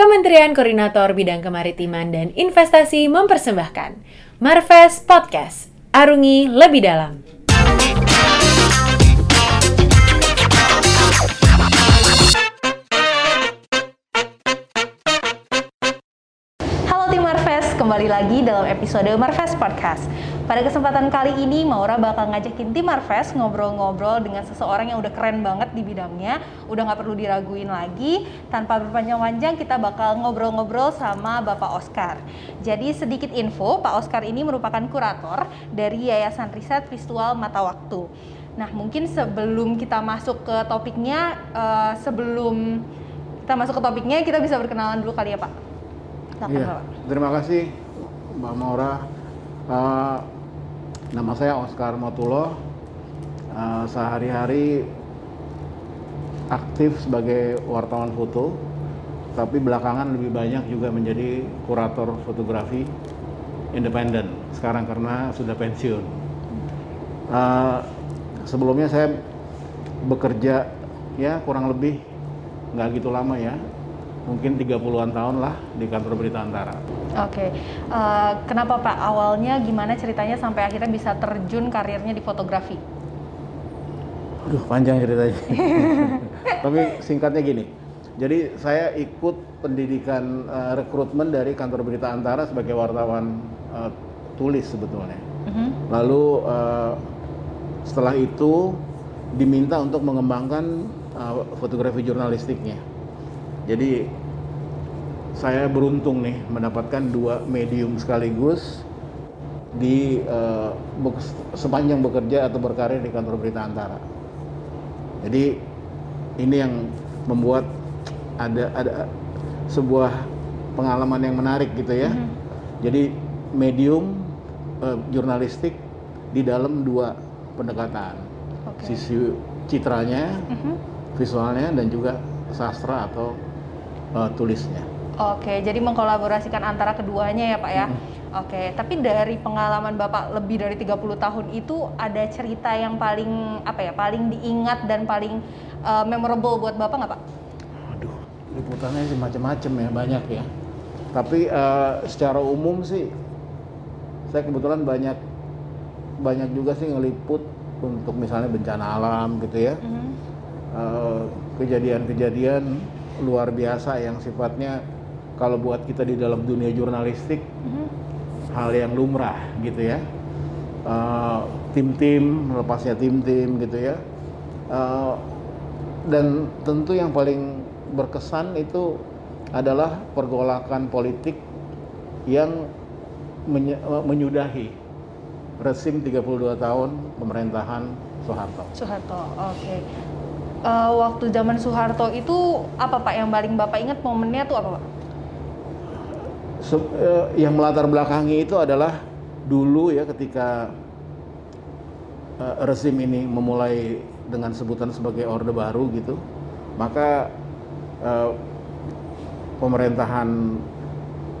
Kementerian Koordinator Bidang Kemaritiman dan Investasi mempersembahkan Marves Podcast. Arungi lebih dalam. Halo tim Marves, kembali lagi dalam episode Marves Podcast. Pada kesempatan kali ini, Maura bakal ngajakin tim Marves ngobrol-ngobrol dengan seseorang yang udah keren banget di bidangnya, udah nggak perlu diraguin lagi. Tanpa berpanjang-panjang, kita bakal ngobrol-ngobrol sama Bapak Oscar. Jadi sedikit info, Pak Oscar ini merupakan kurator dari Yayasan Riset Visual Mata Waktu. Nah, mungkin sebelum kita masuk ke topiknya, eh, sebelum kita masuk ke topiknya, kita bisa berkenalan dulu kali ya Pak. Silakan, Iya, terima kasih Mbak Maura. Eh, nama saya Oscar Motulo. Eh, sehari-hari aktif sebagai wartawan foto, tapi belakangan lebih banyak juga menjadi kurator fotografi independen. Sekarang karena sudah pensiun. Eh, sebelumnya saya bekerja ya kurang lebih nggak gitu lama ya, mungkin 30-an tahun lah di kantor berita antara. Oke, Eh, kenapa Pak awalnya gimana ceritanya sampai akhirnya bisa terjun karirnya di fotografi? Aduh, panjang ceritanya. Tapi singkatnya gini. Jadi saya ikut pendidikan eh, rekrutmen dari kantor berita antara sebagai wartawan eh, tulis sebetulnya. Mhm. Lalu eh, setelah itu diminta untuk mengembangkan eh, fotografi jurnalistiknya. Jadi saya beruntung nih mendapatkan dua medium sekaligus di bek- sepanjang bekerja atau berkarir di kantor berita antara. Jadi ini yang membuat ada ada sebuah pengalaman yang menarik gitu ya. Mhm. Jadi medium eh, jurnalistik di dalam dua pendekatan, Oke. sisi citranya, Mhm. visualnya dan juga sastra atau eh, tulisnya. Oke, jadi mengkolaborasikan antara keduanya ya Pak ya. Mhm. Oke, tapi dari pengalaman Bapak lebih dari 30 tahun itu ada cerita yang paling apa ya, paling diingat dan paling eh, memorable buat Bapak nggak Pak? Aduh, liputannya sih macam-macam ya, banyak ya. Tapi eh, secara umum sih, saya kebetulan banyak banyak juga sih ngeliput untuk misalnya bencana alam gitu ya. Mhm. Eh, Kejadian-kejadian luar biasa yang sifatnya kalau buat kita di dalam dunia jurnalistik Mhm. hal yang lumrah gitu ya. Eh, Tim-tim, lepasnya tim-tim gitu ya. Eh, dan tentu yang paling berkesan itu adalah pergolakan politik yang menye- eh, menyudahi resim 32 tahun pemerintahan Soeharto. Soeharto, oke. Eh, waktu zaman Soeharto itu apa Pak yang paling Bapak ingat momennya tuh apa Pak? Se- eh, yang melatar belakangi itu adalah dulu ya ketika eh, rezim ini memulai dengan sebutan sebagai Orde Baru gitu, maka eh, pemerintahan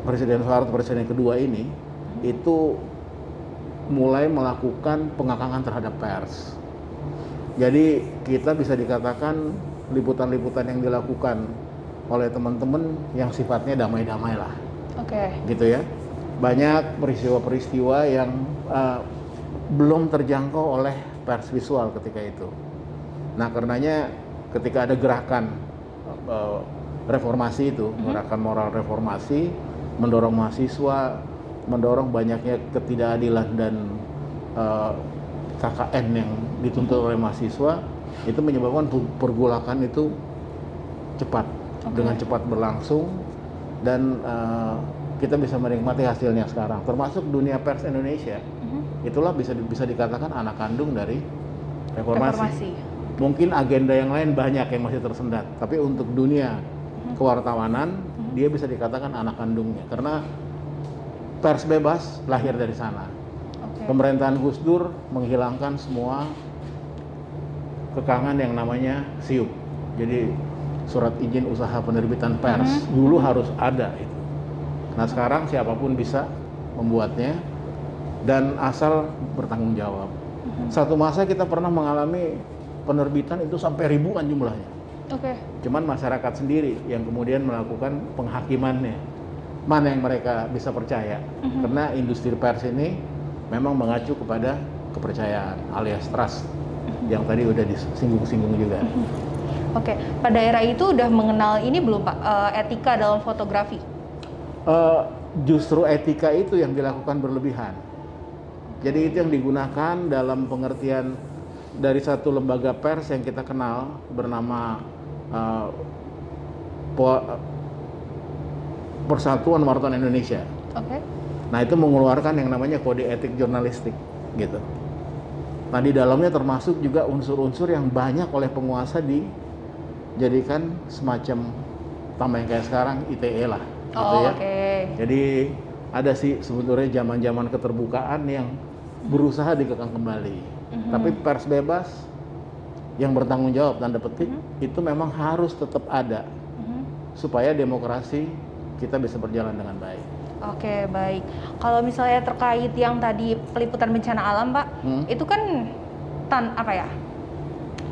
Presiden Soeharto Presiden kedua ini itu mulai melakukan pengakangan terhadap pers. Jadi kita bisa dikatakan liputan-liputan yang dilakukan oleh teman-teman yang sifatnya damai-damai lah Oke. gitu ya. Banyak peristiwa-peristiwa yang uh, belum terjangkau oleh pers visual ketika itu. Nah, karenanya ketika ada gerakan uh, reformasi itu, gerakan moral reformasi, mendorong mahasiswa, mendorong banyaknya ketidakadilan dan uh, KKN yang dituntut oleh mahasiswa, itu menyebabkan per- pergolakan itu cepat, Oke. dengan cepat berlangsung dan uh, kita bisa menikmati hasilnya sekarang termasuk dunia pers Indonesia Mhm. itulah bisa bisa dikatakan anak kandung dari reformasi. Reformasi. mungkin agenda yang lain banyak yang masih tersendat tapi untuk dunia kewartawanan dia bisa dikatakan anak kandungnya karena pers bebas lahir dari sana Oke. pemerintahan Gus Dur menghilangkan semua kekangan yang namanya siup jadi surat izin usaha penerbitan pers dulu harus ada itu nah sekarang siapa pun bisa membuatnya dan asal bertanggung jawab satu masa kita pernah mengalami penerbitan itu sampai ribuan jumlahnya Oke. Cuman masyarakat sendiri yang kemudian melakukan penghakimannya. Mana yang mereka bisa percaya? Mhm. Karena industri pers ini memang mengacu kepada kepercayaan alias trust. Yang tadi udah disinggung-singgung juga. Oke. Pada era itu udah mengenal ini belum Pak eh, etika dalam fotografi? Eh, justru etika itu yang dilakukan berlebihan. Jadi itu yang digunakan dalam pengertian dari satu lembaga pers yang kita kenal bernama Po- Persatuan Wartawan Indonesia. Oke. Nah itu mengeluarkan yang namanya kode etik jurnalistik gitu. Nah di dalamnya termasuk juga unsur-unsur yang banyak oleh penguasa dijadikan semacam tambah yang kayak sekarang ITE lah gitu Oh, ya. oke. Jadi ada sih sebetulnya zaman-zaman keterbukaan yang berusaha dikekang kembali. Mhm. Tapi pers bebas yang bertanggung jawab tanda petik itu memang harus tetap ada Mhm. supaya demokrasi kita bisa berjalan dengan baik. Oke, baik. Kalau misalnya terkait yang tadi peliputan bencana alam, Pak, Hmm. itu kan tan apa ya?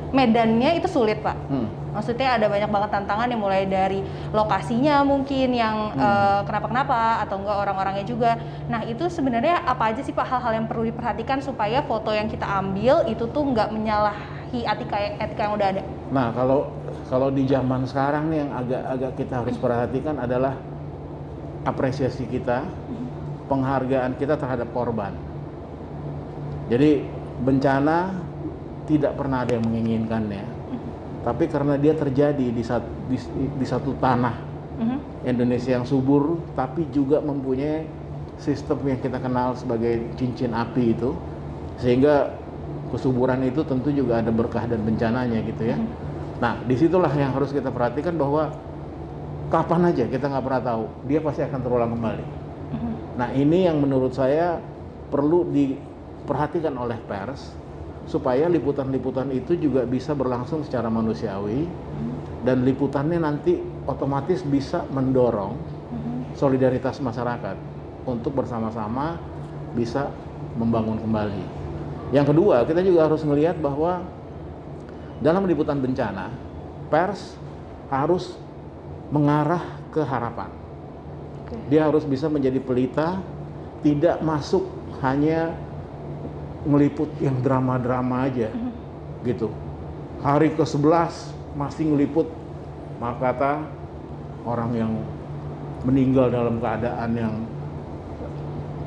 Medannya itu sulit, Pak. Hmm. Maksudnya ada banyak banget tantangan yang mulai dari lokasinya mungkin yang Hmm. eh, kenapa-kenapa atau enggak orang-orangnya juga. Nah, itu sebenarnya apa aja sih Pak hal-hal yang perlu diperhatikan supaya foto yang kita ambil itu tuh nggak menyalahi etika etika yang udah ada. Nah, kalau kalau di zaman sekarang nih yang agak-agak kita harus perhatikan adalah apresiasi kita, penghargaan kita terhadap korban. Jadi bencana tidak pernah ada yang menginginkannya, tapi karena dia terjadi di satu di, di satu tanah Mhm. Indonesia yang subur, tapi juga mempunyai sistem yang kita kenal sebagai cincin api itu, sehingga kesuburan itu tentu juga ada berkah dan bencananya gitu ya. Nah, di situlah yang harus kita perhatikan bahwa kapan aja kita nggak pernah tahu, dia pasti akan terulang kembali. Mhm. Nah, ini yang menurut saya perlu diperhatikan oleh pers supaya liputan-liputan itu juga bisa berlangsung secara manusiawi dan liputannya nanti otomatis bisa mendorong Mhm. solidaritas masyarakat untuk bersama-sama bisa membangun kembali. Yang kedua, kita juga harus melihat bahwa dalam liputan bencana, pers harus mengarah ke harapan. Dia harus bisa menjadi pelita, tidak masuk hanya meliput yang drama-drama aja, gitu. Hari ke-11 masih ngeliput kata orang yang meninggal dalam keadaan yang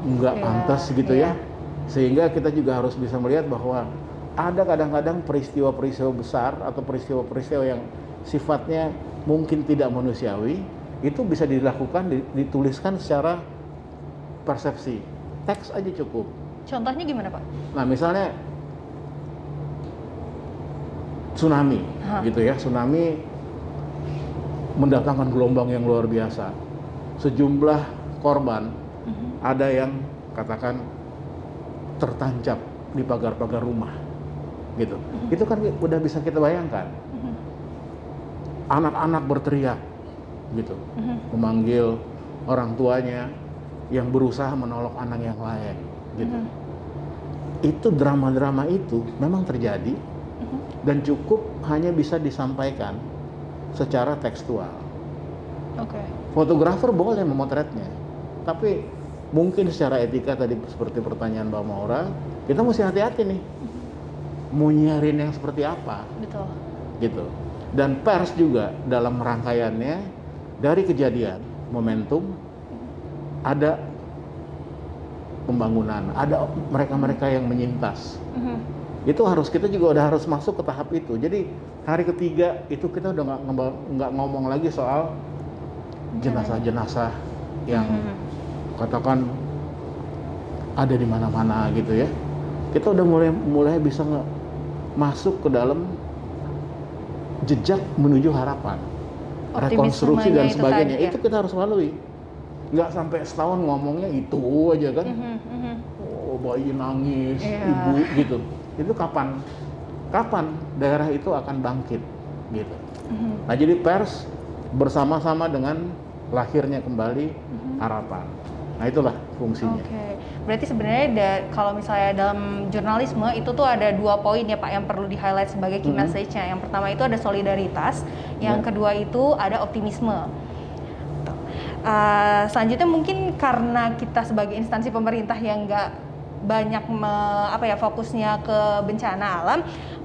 nggak Iya, pantas gitu iya. ya. Sehingga kita juga harus bisa melihat bahwa ada kadang-kadang peristiwa-peristiwa besar atau peristiwa-peristiwa yang sifatnya mungkin tidak manusiawi itu bisa dilakukan di- dituliskan secara persepsi. Teks aja cukup. Contohnya gimana Pak? Nah, misalnya tsunami, Hah. gitu ya. Tsunami mendatangkan gelombang yang luar biasa. Sejumlah korban Mhm. ada yang katakan tertancap di pagar-pagar rumah, gitu. Itu kan udah bisa kita bayangkan. Anak-anak berteriak, gitu, memanggil orang tuanya yang berusaha menolong anak yang lain, gitu. Itu drama-drama itu memang terjadi dan cukup hanya bisa disampaikan secara tekstual. Fotografer boleh memotretnya, tapi mungkin secara etika tadi seperti pertanyaan Mbak Maura, kita mesti hati-hati nih. Mau nyiarin yang seperti apa, Betul. gitu. Dan pers juga dalam rangkaiannya dari kejadian, momentum, ada pembangunan, ada mereka-mereka yang menyintas. Mhm. itu harus kita juga udah harus masuk ke tahap itu. Jadi hari ketiga itu kita udah nggak nggak ngomong lagi soal jenazah-jenazah yang Mhm. katakan ada di mana-mana gitu ya. Kita udah mulai mulai bisa masuk ke dalam jejak menuju harapan, rekonstruksi dan itu sebagainya. tadi ya? Itu kita harus lalui. Nggak sampai setahun ngomongnya itu aja kan Mhm. Mhm. oh bayi nangis, Iya. ibu gitu. Itu kapan? Kapan daerah itu akan bangkit gitu. Mhm. Nah, jadi pers bersama-sama dengan lahirnya kembali Mhm. harapan. Nah, itulah fungsinya. Oke, Berarti sebenarnya da- kalau misalnya dalam jurnalisme itu tuh ada dua poin ya Pak yang perlu di highlight sebagai key Mhm. message-nya. Yang pertama itu ada solidaritas, yang Ya. kedua itu ada optimisme. Uh, selanjutnya mungkin karena kita sebagai instansi pemerintah yang nggak banyak me- apa ya fokusnya ke bencana alam,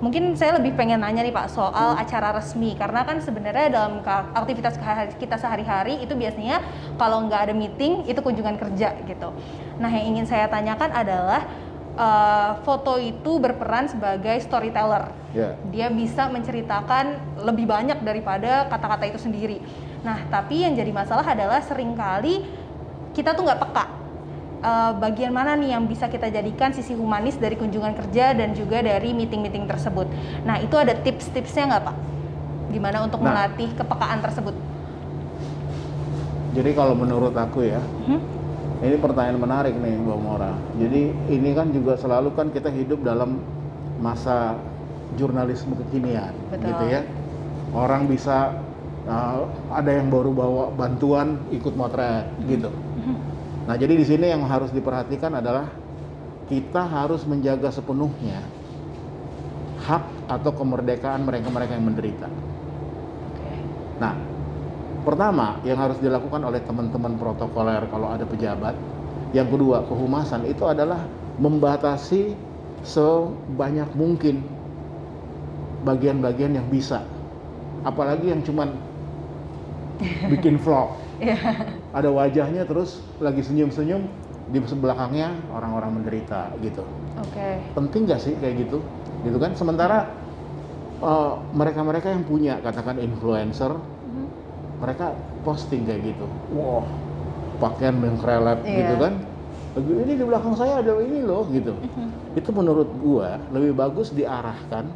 mungkin saya lebih pengen nanya nih Pak soal acara resmi karena kan sebenarnya dalam aktivitas kita sehari-hari itu biasanya kalau nggak ada meeting itu kunjungan kerja gitu. Nah yang ingin saya tanyakan adalah uh, foto itu berperan sebagai storyteller Ya. dia bisa menceritakan lebih banyak daripada kata-kata itu sendiri. Nah, tapi yang jadi masalah adalah sering kali kita tuh nggak peka Eh, bagian mana nih yang bisa kita jadikan sisi humanis dari kunjungan kerja dan juga dari meeting-meeting tersebut. Nah, itu ada tips-tipsnya nggak Pak? Gimana untuk Nah. melatih kepekaan tersebut? Jadi kalau menurut aku ya, Hmm? ini pertanyaan menarik nih Mbak Mora. Jadi ini kan juga selalu kan kita hidup dalam masa jurnalisme kekinian, Betul. gitu ya. Orang bisa uh, ada yang baru bawa bantuan ikut motret, gitu. Nah jadi di sini yang harus diperhatikan adalah kita harus menjaga sepenuhnya hak atau kemerdekaan mereka-mereka yang menderita. Nah, pertama yang harus dilakukan oleh teman-teman protokoler kalau ada pejabat, yang kedua kehumasan itu adalah membatasi sebanyak mungkin bagian-bagian yang bisa, apalagi yang cuman bikin vlog, Iya. ada wajahnya terus lagi senyum-senyum di belakangnya orang-orang menderita gitu. Oke. Penting nggak sih kayak gitu? Gitu kan? Sementara eh, mereka-mereka yang punya katakan influencer Mhm. mereka posting kayak gitu wah pakaian mengkrelet Iya. gitu kan ini di belakang saya ada ini loh gitu Mhm. itu menurut gua lebih bagus diarahkan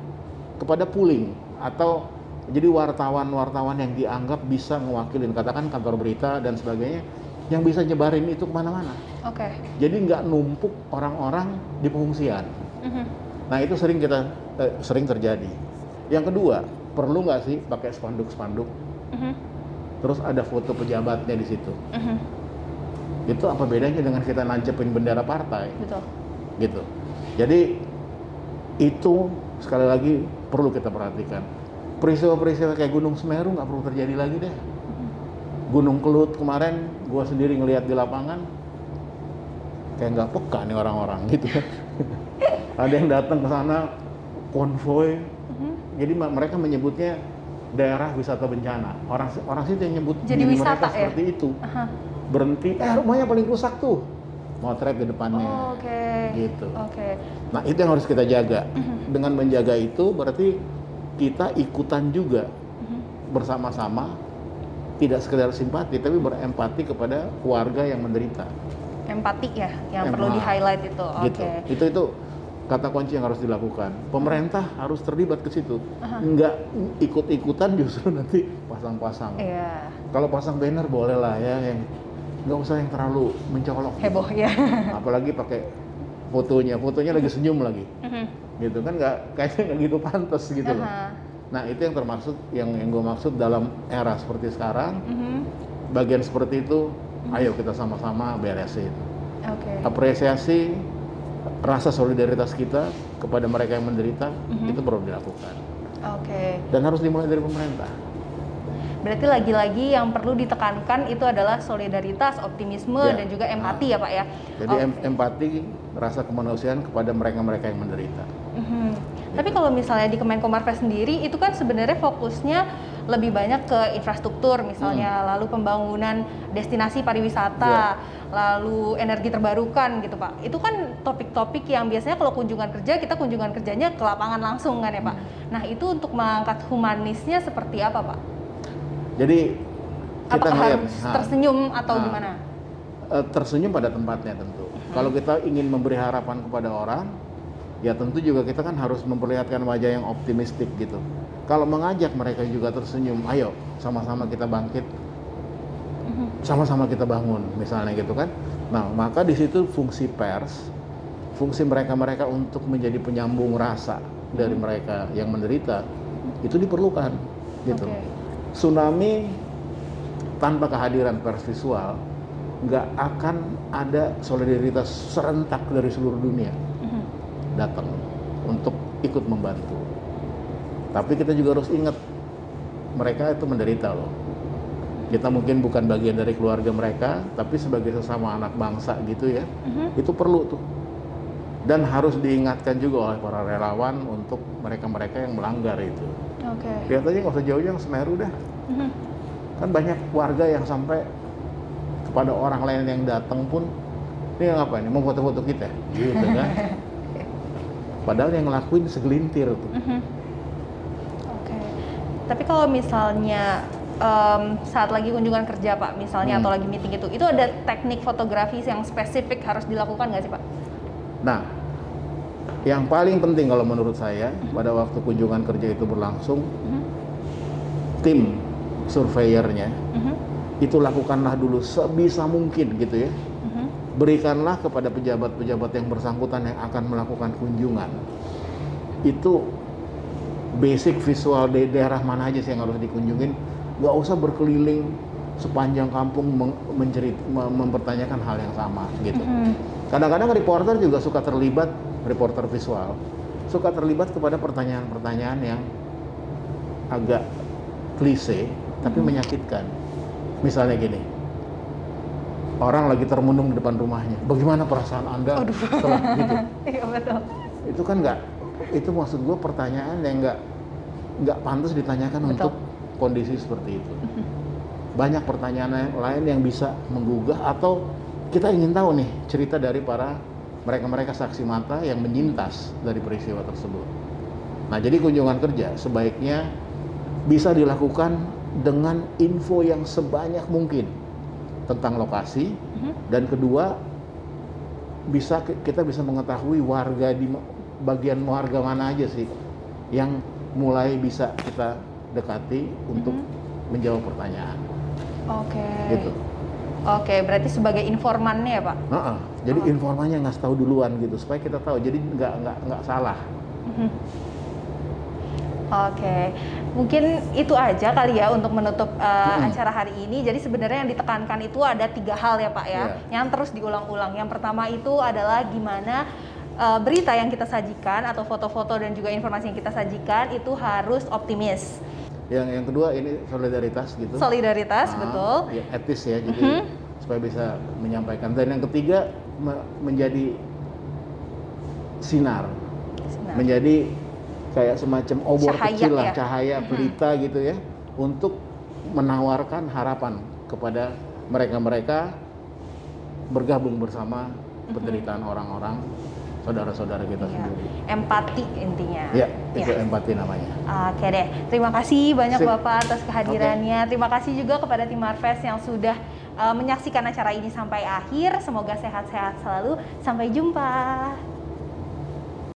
kepada pooling atau jadi wartawan-wartawan yang dianggap bisa mewakilin katakan kantor berita dan sebagainya yang bisa nyebarin itu ke mana-mana Oke. jadi nggak numpuk orang-orang di pengungsian Mhm. nah itu sering kita eh, sering terjadi yang kedua perlu nggak sih pakai spanduk-spanduk Mhm. terus ada foto pejabatnya di situ Mhm. itu apa bedanya dengan kita nancepin bendera partai Betul. gitu jadi itu sekali lagi perlu kita perhatikan peristiwa-peristiwa kayak Gunung Semeru nggak perlu terjadi lagi deh Gunung Kelut kemarin gua sendiri ngelihat di lapangan kayak nggak peka nih orang-orang gitu ada yang datang ke sana konvoy Mhm. jadi mereka menyebutnya daerah wisata bencana orang orang situ yang nyebut Jadi wisata mereka ya? seperti itu Aha. berhenti eh rumahnya paling rusak tuh motret di depannya Oh, Oke. gitu Oke. nah itu yang harus kita jaga Mhm. dengan menjaga itu berarti kita ikutan juga Mhm. bersama-sama tidak sekedar simpati tapi berempati kepada keluarga yang menderita Empati ya yang Em- perlu di highlight itu. Oke. gitu itu itu kata kunci yang harus dilakukan pemerintah harus terlibat ke situ Aha. nggak ikut-ikutan justru nanti pasang-pasang Iya. kalau pasang banner boleh lah ya yang nggak usah yang terlalu mencolok gitu. Heboh ya. apalagi pakai fotonya fotonya lagi senyum lagi Mhm. gitu kan nggak kayaknya nggak gitu pantas gitu loh Aha. nah itu yang termaksud yang yang gue maksud dalam era seperti sekarang Mhm. bagian seperti itu ayo kita sama-sama beresin Oke. apresiasi rasa solidaritas kita kepada mereka yang menderita Mhm. itu perlu dilakukan Oke. dan harus dimulai dari pemerintah Berarti lagi-lagi yang perlu ditekankan itu adalah solidaritas, optimisme Ya. dan juga empati ya Pak ya. jadi em- Oke. empati rasa kemanusiaan kepada mereka-mereka yang menderita Mhm. Tapi kalau misalnya di Kemenko Marves sendiri itu kan sebenarnya fokusnya lebih banyak ke infrastruktur misalnya, lalu pembangunan destinasi pariwisata, lalu energi terbarukan gitu Pak. Itu kan topik-topik yang biasanya kalau kunjungan kerja kita kunjungan kerjanya ke lapangan langsung kan ya Pak. Nah itu untuk mengangkat humanisnya seperti apa Pak? Jadi kita Apakah ngeliat harus nah, tersenyum atau Nah. gimana? eh, tersenyum pada tempatnya tentu. Kalau kita ingin memberi harapan kepada orang, ya tentu juga kita kan harus memperlihatkan wajah yang optimistik gitu. Kalau mengajak mereka juga tersenyum, ayo sama-sama kita bangkit, Mhm. sama-sama kita bangun, misalnya gitu kan. Nah, maka di situ fungsi pers, fungsi mereka-mereka untuk menjadi penyambung rasa dari mereka yang menderita itu diperlukan gitu. Oke. Tsunami tanpa kehadiran pers visual nggak akan ada solidaritas serentak dari seluruh dunia Mhm. datang untuk ikut membantu. Tapi kita juga harus ingat mereka itu menderita loh. Kita mungkin bukan bagian dari keluarga mereka, tapi sebagai sesama anak bangsa gitu ya, Mhm. itu perlu tuh. Dan harus diingatkan juga oleh para relawan untuk mereka-mereka yang melanggar itu. Oke. Lihat aja nggak usah jauh-jauh yang Semeru dah. Mhm. Kan banyak warga yang sampai kepada orang lain yang datang pun, ini apa ini mau foto-foto kita, gitu kan? Padahal yang ngelakuin segelintir tuh. Mhm. Oke. Tapi kalau misalnya em, saat lagi kunjungan kerja Pak, misalnya Hmm. atau lagi meeting itu, itu ada teknik fotografi yang spesifik harus dilakukan nggak sih Pak? Nah, yang paling penting kalau menurut saya pada waktu kunjungan kerja itu berlangsung, Mhm. tim surveyornya Mhm. itu lakukanlah dulu sebisa mungkin gitu ya. Mhm. Berikanlah kepada pejabat-pejabat yang bersangkutan yang akan melakukan kunjungan. Itu basic visual di daerah mana aja sih yang harus dikunjungin. Nggak usah berkeliling sepanjang kampung mencerit, mem- mempertanyakan hal yang sama gitu. Mhm. Kadang-kadang reporter juga suka terlibat, reporter visual, suka terlibat kepada pertanyaan-pertanyaan yang agak klise tapi menyakitkan. Misalnya gini, orang lagi termenung di depan rumahnya, bagaimana perasaan anda setelah gitu? Iya betul. Itu kan nggak, itu maksud gue pertanyaan yang nggak nggak pantas ditanyakan Betul. untuk kondisi seperti itu. Banyak pertanyaan lain yang bisa menggugah atau kita ingin tahu nih cerita dari para mereka-mereka saksi mata yang menyintas dari peristiwa tersebut. Nah, jadi kunjungan kerja sebaiknya bisa dilakukan dengan info yang sebanyak mungkin tentang lokasi Mhm. dan kedua bisa kita bisa mengetahui warga di bagian warga mana aja sih yang mulai bisa kita dekati untuk menjawab pertanyaan Oke. gitu. Oke, berarti sebagai informannya ya Pak? Heeh. Jadi informannya ngasih tahu duluan gitu supaya kita tahu. Jadi nggak nggak nggak salah. Mhm. Oke, mungkin itu aja kali ya untuk menutup uh, Mm-mm. acara hari ini. Jadi sebenarnya yang ditekankan itu ada tiga hal ya Pak ya, Iya. yang terus diulang-ulang. Yang pertama itu adalah gimana uh, berita yang kita sajikan atau foto-foto dan juga informasi yang kita sajikan itu harus optimis, Yang yang kedua ini solidaritas gitu. solidaritas, Ah, betul. ya, etis ya. Jadi Mhm. Supaya bisa menyampaikan. Dan yang ketiga me- menjadi sinar, Nah, menjadi kayak semacam obor Cahaya kecil lah, ya. cahaya pelita gitu ya, untuk menawarkan harapan kepada mereka-mereka bergabung bersama penderitaan orang-orang saudara-saudara kita Iya. sendiri. empati intinya. Ya, itu empati namanya. Oke deh, terima kasih banyak Sip. Bapak atas kehadirannya. Terima kasih juga kepada tim Marves yang sudah uh, menyaksikan acara ini sampai akhir. Semoga sehat-sehat selalu. Sampai jumpa.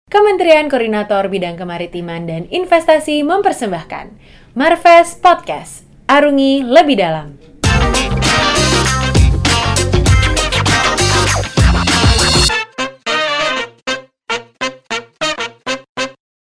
Kementerian Koordinator Bidang Kemaritiman dan Investasi mempersembahkan Marves Podcast. Arungi lebih dalam.